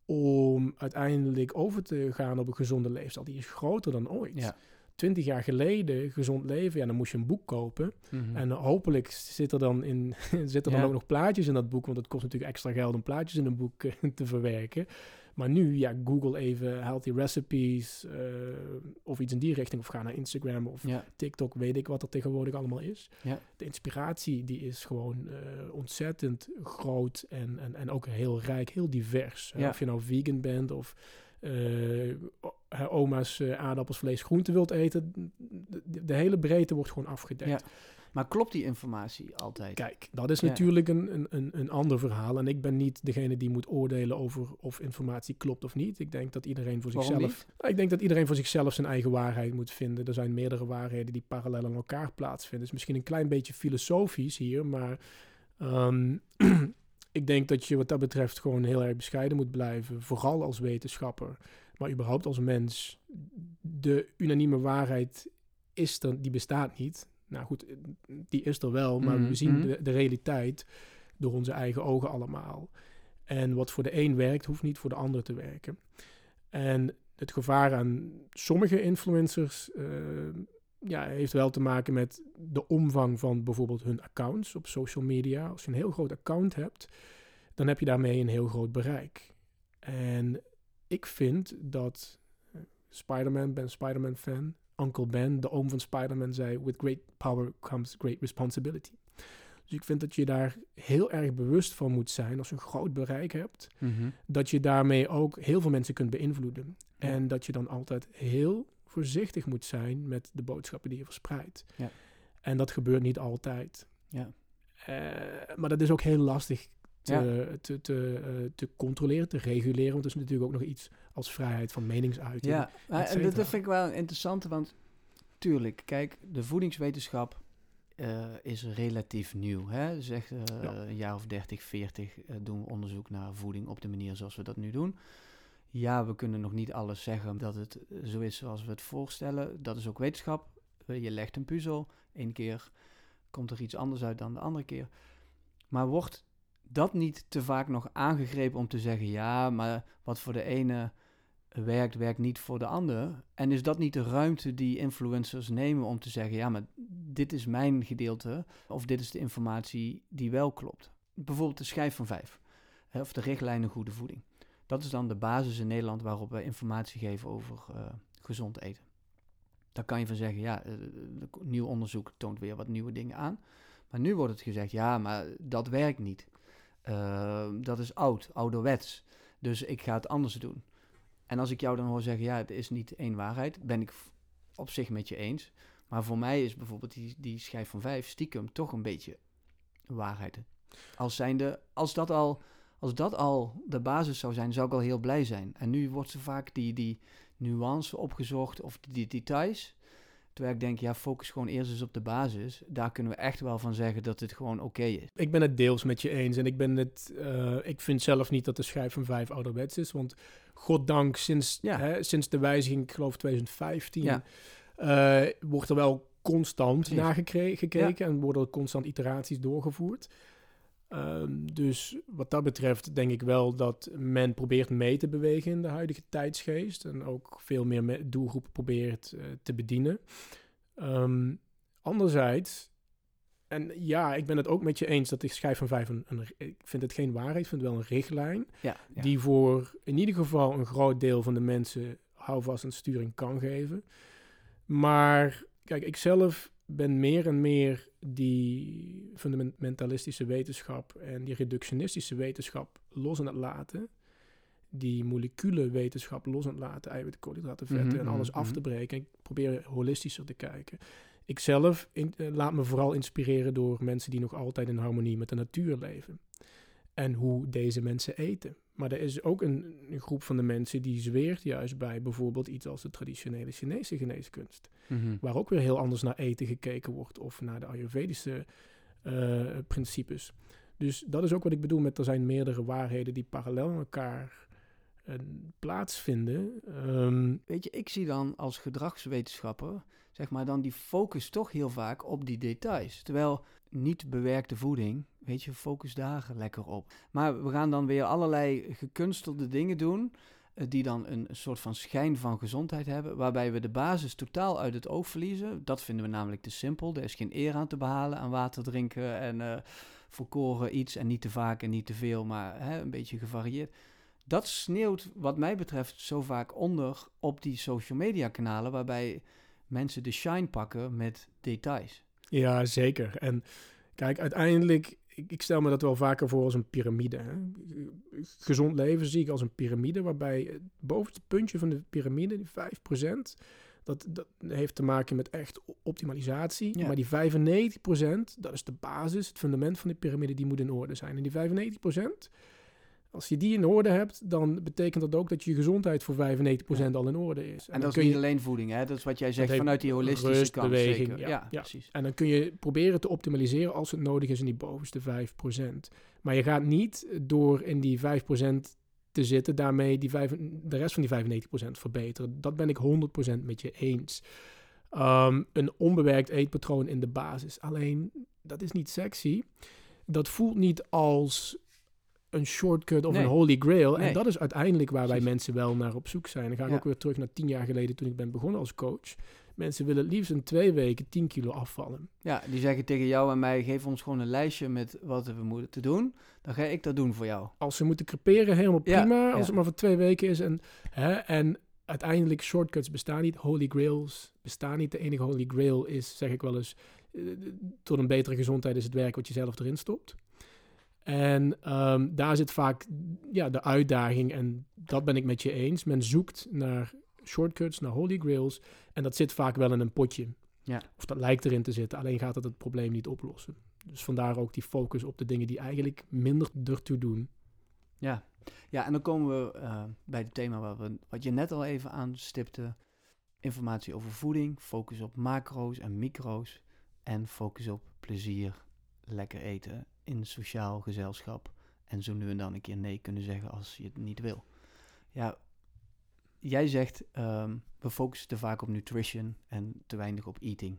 B: om uiteindelijk over te gaan op een gezonde leefstijl, die is groter dan ooit.
A: Ja.
B: Twintig jaar geleden, gezond leven, ja, dan moest je een boek kopen.
A: Mhm.
B: En zit zit er dan, in, zitten dan
A: Ja.
B: ook nog plaatjes in dat boek, want het kost natuurlijk extra geld om plaatjes in een boek eh, te verwerken. Maar nu, ja, Google even healthy recipes eh, of iets in die richting, of ga naar Instagram of
A: ja.
B: TikTok, weet ik wat er tegenwoordig allemaal is.
A: Ja.
B: De inspiratie die is gewoon eh, ontzettend groot en, en, en ook heel rijk, heel divers.
A: Ja.
B: Of je nou vegan bent of eh, oma's aardappels, vlees, groente wilt eten. De, de hele breedte wordt gewoon afgedekt.
A: Maar klopt die informatie altijd?
B: Kijk, dat is
A: Ja.
B: natuurlijk een, een, een, ander verhaal. En ik ben niet degene die moet oordelen over of informatie klopt of niet. Ik denk dat iedereen voor
A: Waarom
B: zichzelf. Nou, ik denk dat iedereen voor zichzelf zijn eigen waarheid moet vinden. Er zijn meerdere waarheden die parallel aan elkaar plaatsvinden. Dus misschien een klein beetje filosofisch hier, maar ehm, ik denk dat je wat dat betreft gewoon heel erg bescheiden moet blijven. Vooral als wetenschapper, maar überhaupt als mens. De unanieme waarheid is er, die bestaat niet. Nou goed, die is er wel, maar
A: Mhm,
B: we zien
A: mhm.
B: de, de realiteit door onze eigen ogen allemaal. En wat voor de een werkt, hoeft niet voor de ander te werken. En het gevaar aan sommige influencers uh, ja, heeft wel te maken met de omvang van bijvoorbeeld hun accounts op social media. Als je een heel groot account hebt, dan heb je daarmee een heel groot bereik. En ik vind dat uh, Spider-Man, ben Spider-Man fan, Uncle Ben, de oom van Spider-Man, zei: With great power comes great responsibility. Dus ik vind dat je daar heel erg bewust van moet zijn als je een groot bereik hebt.
A: Mhm.
B: Dat je daarmee ook heel veel mensen kunt beïnvloeden. En dat je dan altijd heel voorzichtig moet zijn met de boodschappen die je verspreidt.
A: Ja.
B: En dat gebeurt niet altijd.
A: Ja.
B: Uh, maar dat is ook heel lastig te,
A: Ja.
B: te, te, uh, te controleren, te reguleren. Want er is natuurlijk ook nog iets als vrijheid van meningsuiting.
A: Ja, en dat,
B: cetera.
A: dat vind ik wel interessant, want tuurlijk, kijk, de voedingswetenschap eh, is relatief nieuw. Hè? Zeg eh,
B: Ja.
A: een jaar of 30, 40 eh, doen we onderzoek naar voeding op de manier zoals we dat nu doen. Ja, we kunnen nog niet alles zeggen dat het eh, zo is zoals we het voorstellen. Dat is ook wetenschap. Eh, Je legt een puzzel. Eén keer komt er iets anders uit dan de andere keer. Maar wordt dat niet te vaak nog aangegrepen om te zeggen: ja, maar wat voor de ene werkt, werkt niet voor de ander. En is dat niet de ruimte die influencers nemen om te zeggen: ja, maar dit is mijn gedeelte, of dit is de informatie die wel klopt? Bijvoorbeeld de schijf van vijf, of de richtlijnen goede voeding. Dat is dan de basis in Nederland waarop we informatie geven over eh, gezond eten. Daar kan je van zeggen: ja, eh, nieuw onderzoek toont weer wat nieuwe dingen aan. Maar nu wordt het gezegd: ja, maar dat werkt niet. Uh, dat is oud, ouderwets. Dus ik ga het anders doen. En als ik jou dan hoor zeggen, ja, het is niet één waarheid, ben ik op zich met je eens. Maar voor mij is bijvoorbeeld die, die schijf van vijf stiekem toch een beetje waarheid. Als, zijnde, als, dat al, als dat al de basis zou zijn, zou ik al heel blij zijn. En nu wordt zo vaak die, die nuance opgezocht of die details. Terwijl ik denk, ja, focus gewoon eerst eens op de basis. Daar kunnen we echt wel van zeggen dat het gewoon oké okay is.
B: Ik ben het deels met je eens. En ik, ben het, uh, ik vind zelf niet dat de schijf van vijf ouderwets is. Want goddank, sinds,
A: Ja.
B: hè, sinds de wijziging, ik geloof 2015,
A: Ja.
B: eh, wordt er wel constant naar gekeken. En worden er constant iteraties doorgevoerd. Ehm, dus wat dat betreft denk ik wel dat men probeert mee te bewegen in de huidige tijdsgeest. En ook veel meer me- doelgroepen probeert eh, te bedienen. Ehm, anderzijds, en ja, ik ben het ook met je eens dat de schijf van vijf een, een- ik vind het geen waarheid, ik vind het wel een richtlijn.
A: Ja, ja.
B: Die voor in ieder geval een groot deel van de mensen houvast en sturing kan geven. Maar kijk, ik zelf ben meer en meer die fundamentalistische wetenschap en die reductionistische wetenschap los aan het laten. Die moleculen wetenschap los aan het laten, eiwitten, koolhydraten, vetten
A: Mhm,
B: en alles
A: mhm,
B: af te breken. Ik probeer holistischer te kijken. Ik zelf in- eh, laat me vooral inspireren door mensen die nog altijd in harmonie met de natuur leven. En hoe deze mensen eten. Maar er is ook een, een groep van de mensen die zweert juist bij bijvoorbeeld iets als de traditionele Chinese geneeskunst.
A: Mhm.
B: Waar ook weer heel anders naar eten gekeken wordt. Of naar de Ayurvedische eh, principes. Dus dat is ook wat ik bedoel met er zijn meerdere waarheden die parallel aan elkaar eh, plaatsvinden. Ehm,
A: Weet je, ik zie dan als gedragswetenschapper, zeg maar, dan die focus toch heel vaak op die details. Terwijl niet bewerkte voeding, weet je, focus daar lekker op. Maar we gaan dan weer allerlei gekunstelde dingen doen, eh, die dan een soort van schijn van gezondheid hebben, waarbij we de basis totaal uit het oog verliezen. Dat vinden we namelijk te simpel. Er is geen eer aan te behalen aan water drinken en eh volkoren iets en niet te vaak en niet te veel, maar hè, een beetje gevarieerd dat sneeuwt wat mij betreft zo vaak onder op die social media kanalen waarbij mensen de shine pakken met details.
B: Ja, zeker. En kijk, uiteindelijk, ik, ik stel me dat wel vaker voor als een piramide. Hè? Gezond leven zie ik als een piramide, waarbij het bovenste puntje van de piramide, die 5%, dat, dat heeft te maken met echt optimalisatie.
A: Ja.
B: Maar die 95%, dat is de basis, het fundament van de piramide, die moet in orde zijn. En die 95%, als je die in orde hebt, dan betekent dat ook dat je gezondheid voor 95% al in orde is.
A: En, dat is niet
B: je-
A: alleen voeding, hè? dat is wat jij zegt vanuit die holistische
B: rust,
A: kant.
B: beweging,
A: zeker.
B: ja,
A: Ja,
B: ja.
A: precies.
B: En dan kun je proberen te optimaliseren als het nodig is in die bovenste 5%. Maar je gaat niet door in die 5% te zitten, daarmee die vijf, de rest van die 95% verbeteren. Dat ben ik 100% met je eens. Ehm, een onbewerkt eetpatroon in de basis. Alleen, dat is niet sexy. Dat voelt niet als een shortcut of
A: Nee.
B: een holy grail.
A: Nee.
B: En dat is uiteindelijk waar wij mensen wel naar op zoek zijn. Dan ga ik
A: Ja.
B: ook weer terug naar tien jaar geleden toen ik ben begonnen als coach. Mensen willen het liefst in twee weken 10 kilo afvallen.
A: Ja, die zeggen tegen jou en mij, geef ons gewoon een lijstje met wat we moeten doen. Dan ga ik dat doen voor jou.
B: Als ze moeten creperen, helemaal
A: Ja,
B: prima. Als
A: ja.
B: het maar voor twee weken is. En, hè, en uiteindelijk, shortcuts bestaan niet. Holy grails bestaan niet. De enige holy grail is, zeg ik wel eens, eh, tot een betere gezondheid is het werk wat je zelf erin stopt. En ehm, daar zit vaak ja, de uitdaging. En dat ben ik met je eens. Men zoekt naar shortcuts, naar holy grails. En dat zit vaak wel in een potje.
A: Ja.
B: Of dat lijkt erin te zitten. Alleen gaat dat het probleem niet oplossen. Dus vandaar ook die focus op de dingen die eigenlijk minder ertoe doen.
A: Ja, ja en dan komen we eh, bij het thema wat, we, wat je net al even aanstipte. Informatie over voeding, focus op macro's en micro's. En focus op plezier, lekker eten in sociaal gezelschap. En zo nu en dan een keer nee kunnen zeggen als je het niet wil. Ja, jij zegt ehm, we focussen te vaak op nutrition en te weinig op eating.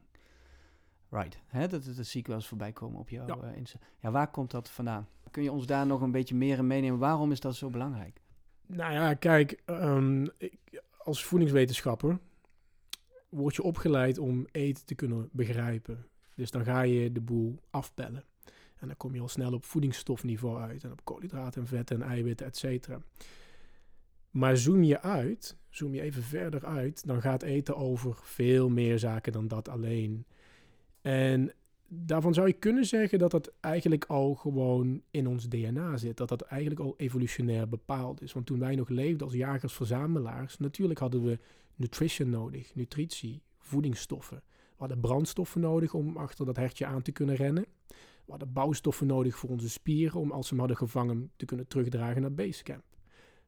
A: Right, Hè, dat, dat zie ik wel eens voorbij komen op jouw
B: Ja.
A: eh, Insta. Ja, waar komt dat vandaan? Kun je ons daar nog een beetje meer in meenemen? Waarom is dat zo belangrijk?
B: Nou ja, kijk, ehm, ik, als voedingswetenschapper word je opgeleid om eten te kunnen begrijpen. Dus dan ga je de boel afpellen. En dan kom je al snel op voedingsstofniveau uit. En op koolhydraten en vetten en eiwitten, et cetera. Maar zoom je uit, zoom je even verder uit, dan gaat eten over veel meer zaken dan dat alleen. En daarvan zou je kunnen zeggen dat dat eigenlijk al gewoon in ons DNA zit. Dat dat eigenlijk al evolutionair bepaald is. Want toen wij nog leefden als jagers-verzamelaars, natuurlijk hadden we nutrition nodig, nutritie, voedingsstoffen. We hadden brandstoffen nodig om achter dat hertje aan te kunnen rennen. We hadden bouwstoffen nodig voor onze spieren om als ze hem hadden gevangen te kunnen terugdragen naar basecamp.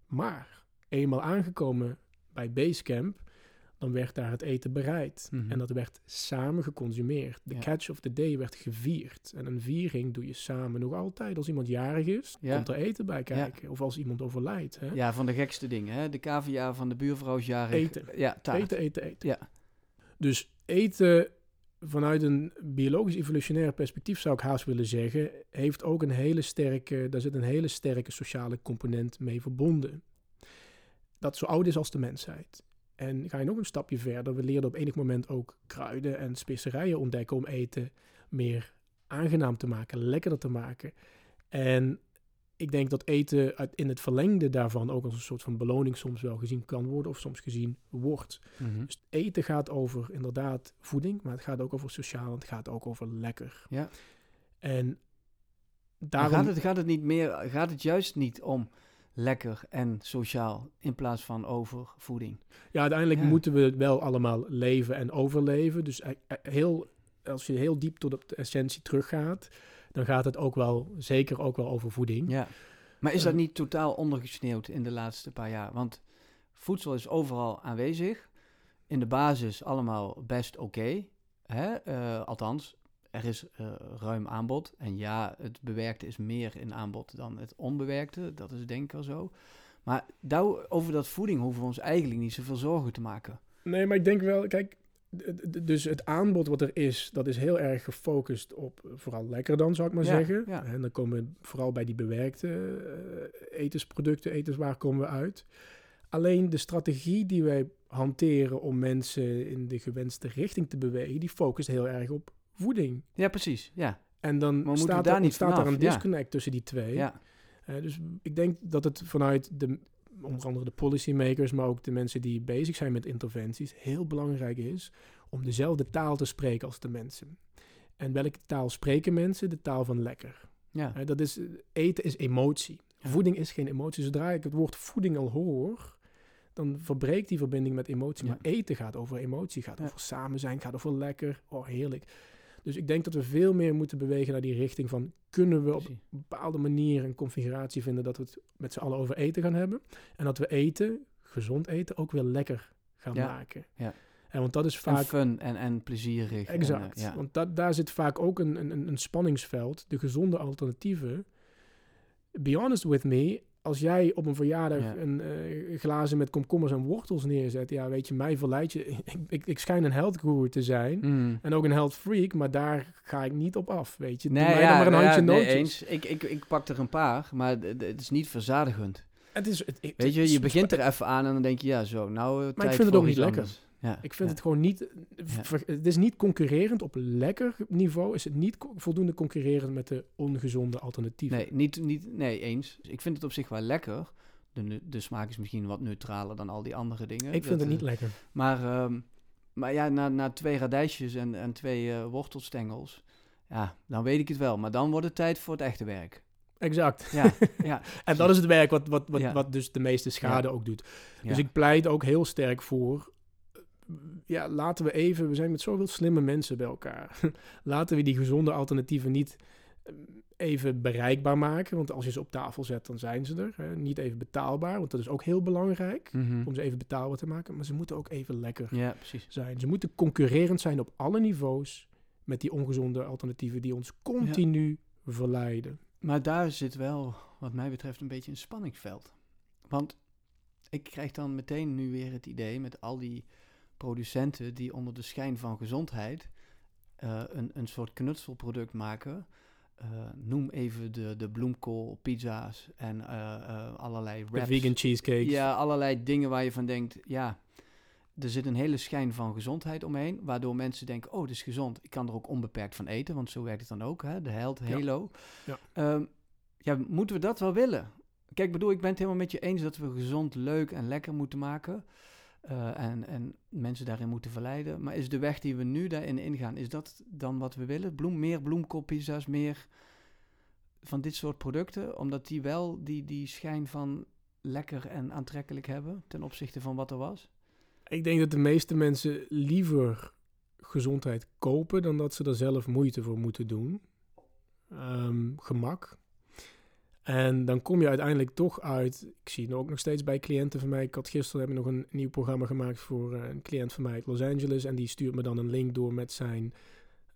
B: Maar eenmaal aangekomen bij basecamp, dan werd daar het eten bereid.
A: Mhm.
B: En dat werd samen geconsumeerd. De
A: Ja.
B: catch of the day werd gevierd. En een viering doe je samen nog altijd. Als iemand jarig is,
A: Ja.
B: komt er eten bij kijken. Of als iemand overlijdt. Hè?
A: Ja, van de gekste dingen. Hè? De cavia van de buurvrouw is jarig.
B: Eten.
A: Ja, taart.
B: Eten, eten, eten.
A: Ja.
B: Dus eten vanuit een biologisch evolutionair perspectief zou ik haast willen zeggen, heeft ook een hele sterke, daar zit een hele sterke sociale component mee verbonden. Dat zo oud is als de mensheid. En ga je nog een stapje verder, we leerden op enig moment ook kruiden en specerijen ontdekken om eten meer aangenaam te maken, lekkerder te maken. En ik denk dat eten in het verlengde daarvan ook als een soort van beloning soms wel gezien kan worden of soms gezien wordt.
A: Mhm.
B: Dus eten gaat over inderdaad voeding, maar het gaat ook over sociaal en het gaat ook over lekker.
A: Ja.
B: En
A: Maar
B: daarom...
A: Gaat, het, gaat het niet meer, gaat het juist niet om lekker en sociaal in plaats van over voeding?
B: Ja, uiteindelijk
A: Ja.
B: moeten we wel allemaal leven en overleven. Dus eh, eh, heel, als je heel diep tot op de essentie teruggaat, dan gaat het ook wel, zeker ook wel over voeding.
A: Ja. Maar is dat
B: Eh.
A: niet totaal ondergesneeuwd in de laatste paar jaar? Want voedsel is overal aanwezig. In de basis allemaal best oké. hè? Eh, althans, er is eh, ruim aanbod. En ja, het bewerkte is meer in aanbod dan het onbewerkte. Dat is denk ik wel zo. Maar daar, over dat voeding hoeven we ons eigenlijk niet zoveel zorgen te maken.
B: Nee, maar ik denk wel, kijk, dus het aanbod wat er is, dat is heel erg gefocust op eh, vooral lekker dan, zou ik maar
A: Ja,
B: zeggen.
A: ja.
B: En dan komen we vooral bij die bewerkte eh, etensproducten, etenswaar komen we uit. Alleen de strategie die wij hanteren om mensen in de gewenste richting te bewegen, die focust heel erg op voeding.
A: Ja, precies. Ja,
B: En dan staat,
A: daar
B: er,
A: niet
B: ontstaat er een
A: Ja.
B: disconnect tussen die twee.
A: ja.
B: Eh, dus ik denk dat het vanuit de, onder andere de policymakers, maar ook de mensen die bezig zijn met interventies, heel belangrijk is om dezelfde taal te spreken als de mensen. En welke taal spreken mensen? De taal van lekker.
A: ja.
B: Dat is, eten is emotie.
A: Ja.
B: Voeding is geen emotie. Zodra ik het woord voeding al hoor, dan verbreekt die verbinding met emotie.
A: Ja.
B: Maar eten gaat over emotie, gaat over samen zijn, gaat over lekker. Oh, heerlijk. Dus ik denk dat we veel meer moeten bewegen naar die richting van... kunnen we op een bepaalde manier een configuratie vinden... dat we het met z'n allen over eten gaan hebben. En dat we eten, gezond eten, ook weer lekker gaan
A: Ja.
B: maken.
A: Ja.
B: En want dat is
A: En
B: vaak...
A: fun en, en plezierig. en, eh,
B: Exact.
A: ja.
B: Want dat, daar zit vaak ook een, een, een spanningsveld. De gezonde alternatieven. Be honest with me. Als jij op een verjaardag
A: Ja.
B: een eh, glazen met komkommers en wortels neerzet, ja, weet je, mij verleid je. Ik, ik, ik schijn een health guru te zijn.
A: Mm.
B: En ook een health freak, maar daar ga ik niet op af, weet je. Doe
A: Nee,
B: mij
A: ja,
B: dan maar een handje
A: nee,
B: nootjes.
A: eens. Ik, ik, ik pak er een paar, maar het is niet verzadigend.
B: Het is, het, het-
A: Weet je, je begint er even aan en dan denk je, ja, zo, nou, eh, tijd
B: vind het ook niet lekker.
A: Ja,
B: Ik vind
A: ja.
B: het gewoon niet... ver- Het is niet concurrerend op lekker niveau. Is het niet co- voldoende concurrerend met de ongezonde alternatieven.
A: Nee, niet, niet, nee, eens. Ik vind het op zich wel lekker. De, de smaak is misschien wat neutraler dan al die andere dingen.
B: ik vind
A: Dat,
B: het niet
A: eh,
B: lekker.
A: Maar, ehm, maar ja, na, na twee radijsjes en, en twee eh, wortelstengels, ja, dan weet ik het wel. Maar dan wordt het tijd voor het echte werk.
B: Exact.
A: Ja, ja.
B: En dat is het werk wat, wat, wat,
A: Ja.
B: wat dus de meeste schade ook doet. Dus ik pleit ook heel sterk voor. Ja, laten we even. We zijn met zoveel slimme mensen bij elkaar. laten we die gezonde alternatieven niet eh, even bereikbaar maken. Want als je ze op tafel zet, dan zijn ze er. Hè. Niet even betaalbaar, want dat is ook heel belangrijk.
A: Mhm.
B: Om ze even betaalbaar te maken. Maar ze moeten ook even lekker
A: Ja, precies.
B: zijn. Ze moeten concurrerend zijn op alle niveaus. Met die ongezonde alternatieven die ons continu verleiden.
A: Maar daar zit wel, wat mij betreft, een beetje een spanningsveld. Want ik krijg dan meteen nu weer het idee met al die producenten die onder de schijn van gezondheid eh, een, een soort knutselproduct maken. Eh, noem even de, de bloemkool pizza's en eh, allerlei
B: De
A: wraps.
B: vegan cheesecakes.
A: Ja, allerlei dingen waar je van denkt, ja, er zit een hele schijn van gezondheid omheen, waardoor mensen denken, oh, dit is gezond. Ik kan er ook onbeperkt van eten, want zo werkt het dan ook, hè? de
B: Ja.
A: halo.
B: Ja.
A: Ehm, ja, moeten we dat wel willen? Kijk, bedoel, ik ben het helemaal met je eens dat we gezond, leuk en lekker moeten maken. Eh, en, en mensen daarin moeten verleiden. Maar is de weg die we nu daarin ingaan, is dat dan wat we willen? Bloem, meer bloemkoolpizza's, meer van dit soort producten? Omdat die wel die, die schijn van lekker en aantrekkelijk hebben ten opzichte van wat er was?
B: Ik denk dat de meeste mensen liever gezondheid kopen dan dat ze er zelf moeite voor moeten doen. Ehm, gemak. En dan kom je uiteindelijk toch uit. Ik zie het ook nog steeds bij cliënten van mij. Ik had gisteren heb ik nog een nieuw programma gemaakt voor eh, een cliënt van mij uit Los Angeles. En die stuurt me dan een link door met zijn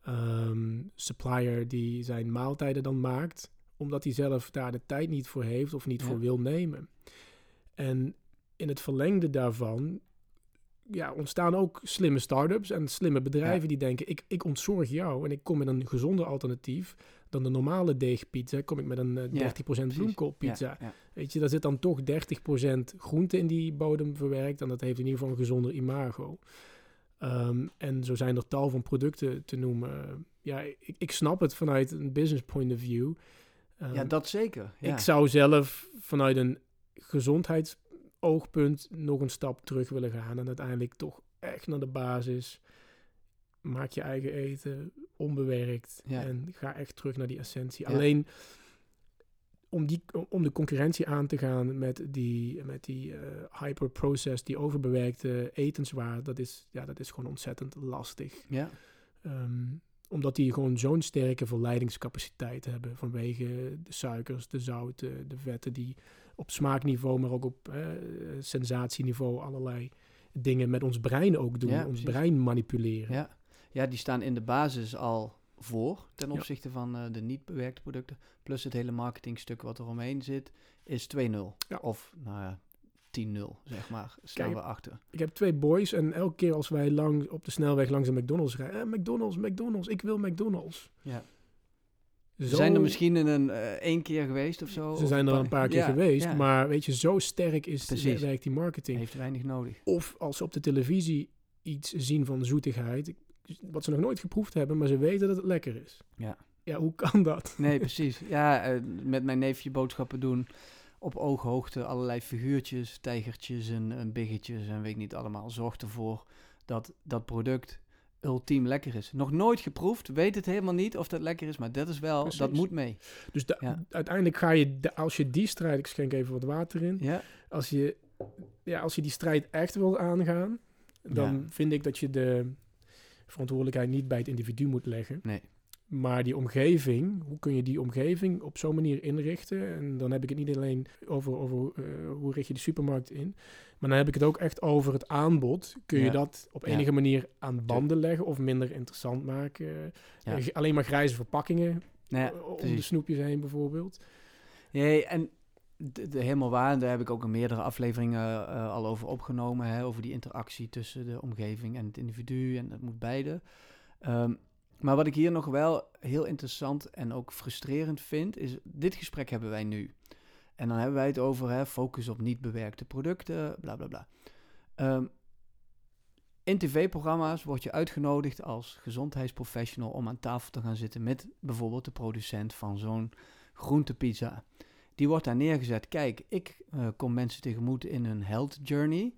B: ehm, supplier die zijn maaltijden dan maakt. Omdat hij zelf daar de tijd niet voor heeft of niet
A: Ja.
B: voor wil nemen. En in het verlengde daarvan ja, ontstaan ook slimme start-ups en slimme bedrijven
A: Ja.
B: die denken: ik, ik ontzorg jou en ik kom met een gezonder alternatief dan de normale deegpizza. Kom ik met een eh, 30%
A: Ja, precies.
B: bloemkoolpizza.
A: Ja.
B: Weet je, daar zit dan toch 30% groente in die bodem verwerkt. En dat heeft in ieder geval een gezonder imago. Ehm, en zo zijn er tal van producten te noemen. Ja, ik, ik snap het vanuit een business point of view. Ehm,
A: ja, dat zeker.
B: Ik zou zelf vanuit een gezondheidsoogpunt nog een stap terug willen gaan. En uiteindelijk toch echt naar de basis. Maak je eigen eten, onbewerkt.
A: Ja.
B: En ga echt terug naar die essentie.
A: Ja.
B: Alleen om, die, om de concurrentie aan te gaan met die, met die hyperprocessed, die overbewerkte etenswaar, dat is, ja, dat is gewoon ontzettend lastig.
A: ja.
B: Ehm, omdat die gewoon zo'n sterke verleidingscapaciteit hebben vanwege de suikers, de zouten, de vetten die op smaakniveau, maar ook op eh, sensatieniveau allerlei dingen met ons brein ook doen,
A: Ja,
B: ons
A: precies.
B: brein manipuleren.
A: Ja. Ja, die staan in de basis al voor ten
B: Ja.
A: opzichte van eh, de niet bewerkte producten. Plus het hele marketingstuk wat er omheen zit, is 2-0.
B: Ja.
A: Of, nou ja, 10-0, zeg maar, staan
B: Kijk,
A: we achter.
B: Ik heb twee boys en elke keer als wij lang op de snelweg langs een McDonald's rijden, eh, McDonald's, McDonald's, ik wil McDonald's.
A: Ja.
B: Zo,
A: Ze zijn er misschien in een eh, één keer geweest of zo.
B: ze
A: of
B: zijn er een paar keer
A: Ja,
B: geweest,
A: ja.
B: maar weet je, zo sterk is
A: Precies.
B: werkt die marketing.
A: Heeft weinig nodig.
B: Of als ze op de televisie iets zien van zoetigheid, ik- wat ze nog nooit geproefd hebben, maar ze weten dat het lekker is.
A: Ja.
B: Ja, hoe kan dat?
A: Nee, precies. Ja, eh, met mijn neefje boodschappen doen. Op ooghoogte allerlei figuurtjes, tijgertjes en, en biggetjes en weet ik niet allemaal. Zorgt ervoor dat dat product ultiem lekker is. Nog nooit geproefd, weet het helemaal niet of dat lekker is, maar dat is wel, dat moet mee.
B: Dus
A: Ja.
B: uiteindelijk ga je, de- als je die strijd, ik schenk even wat water in,
A: Ja,
B: als je, ja, als je die strijd echt wil aangaan, dan
A: Ja.
B: vind ik dat je de verantwoordelijkheid niet bij het individu moet leggen.
A: nee.
B: Maar die omgeving, hoe kun je die omgeving op zo'n manier inrichten? En dan heb ik het niet alleen over, over eh, hoe richt je de supermarkt in. Maar dan heb ik het ook echt over het aanbod. Kun je
A: Ja.
B: dat op
A: Ja.
B: enige manier aan banden leggen of minder interessant maken?
A: Ja.
B: Eh, alleen maar grijze verpakkingen
A: Nou ja,
B: eh, om de snoepjes heen bijvoorbeeld.
A: Nee, en de, de helemaal waar. Daar heb ik ook in meerdere afleveringen eh, al over opgenomen. Hè, over die interactie tussen de omgeving en het individu. En dat moet beide. Ehm, maar wat ik hier nog wel heel interessant en ook frustrerend vind, is dit gesprek hebben wij nu. En dan hebben wij het over hè, focus op niet bewerkte producten, bla bla bla. Ehm, in tv-programma's word je uitgenodigd als gezondheidsprofessional om aan tafel te gaan zitten met bijvoorbeeld de producent van zo'n groentepizza. Die wordt daar neergezet. Kijk, ik uh, kom mensen tegemoet in hun health journey.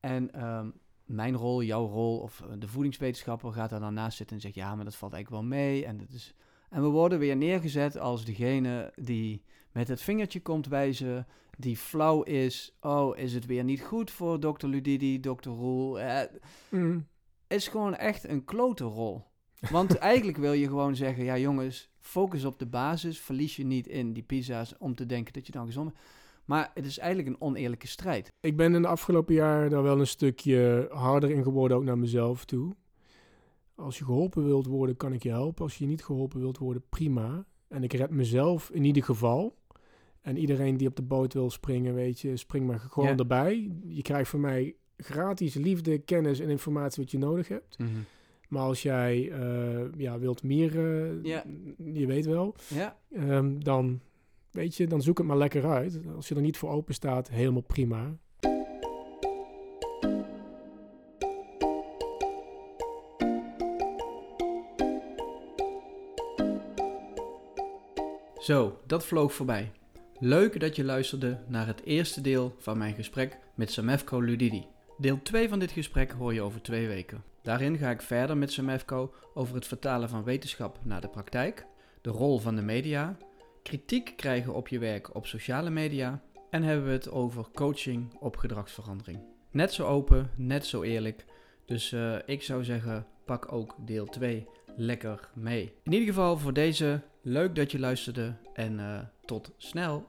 A: En ehm, mijn rol, jouw rol of eh, de voedingswetenschapper gaat daar dan naast zitten en zegt ja, maar dat valt eigenlijk wel mee. En, dat is... en we worden weer neergezet als degene die met het vingertje komt wijzen, die flauw is. Oh, is het weer niet goed voor dokter Ludidi, dokter Roel? Eh, mm. is gewoon echt een klote rol. Want eigenlijk wil je gewoon zeggen, ja jongens, focus op de basis, verlies je niet in die pizza's om te denken dat je dan gezond bent. Maar het is eigenlijk een oneerlijke strijd.
B: Ik ben in de afgelopen jaar daar wel een stukje harder in geworden, ook naar mezelf toe. Als je geholpen wilt worden, kan ik je helpen. Als je niet geholpen wilt worden, prima. En ik red mezelf in ieder geval. En iedereen die op de boot wil springen, weet je, spring maar gewoon erbij. Je krijgt van mij gratis liefde, kennis en informatie wat je nodig hebt. Mhm. Maar als jij uh, ja, wilt meer, uh, je weet wel, ja. Um, dan, weet je, dan zoek het maar lekker uit. Als je er niet voor open staat, helemaal prima.
A: Zo, dat vloog voorbij. Leuk dat je luisterde naar het eerste deel van mijn gesprek met Samefko Ludidi. Deel 2 van dit gesprek hoor je over twee weken. Daarin ga ik verder met Samefko over het vertalen van wetenschap naar de praktijk, de rol van de media, kritiek krijgen op je werk op sociale media en hebben we het over coaching op gedragsverandering. Net zo open, net zo eerlijk. Dus uh, ik zou zeggen, pak ook deel 2 lekker mee. In ieder geval voor deze, leuk dat je luisterde en uh, tot snel.